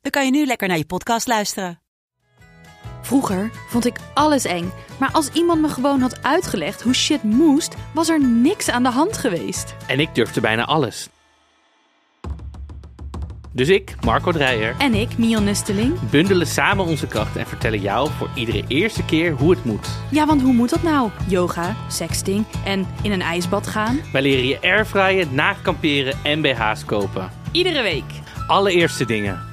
dan kan je nu lekker naar je podcast luisteren. Vroeger vond ik alles eng, maar als iemand me gewoon had uitgelegd hoe shit moest, was er niks aan de hand geweest. En ik durfde bijna alles. Dus ik, Marco Dreyer, En ik, Mion Nusteling. bundelen samen onze krachten en vertellen jou voor iedere eerste keer hoe het moet. Ja, want hoe moet dat nou? Yoga, sexting en in een ijsbad gaan? Wij leren je airfryen, naaktkamperen en BH's kopen. Iedere week. Allereerste dingen.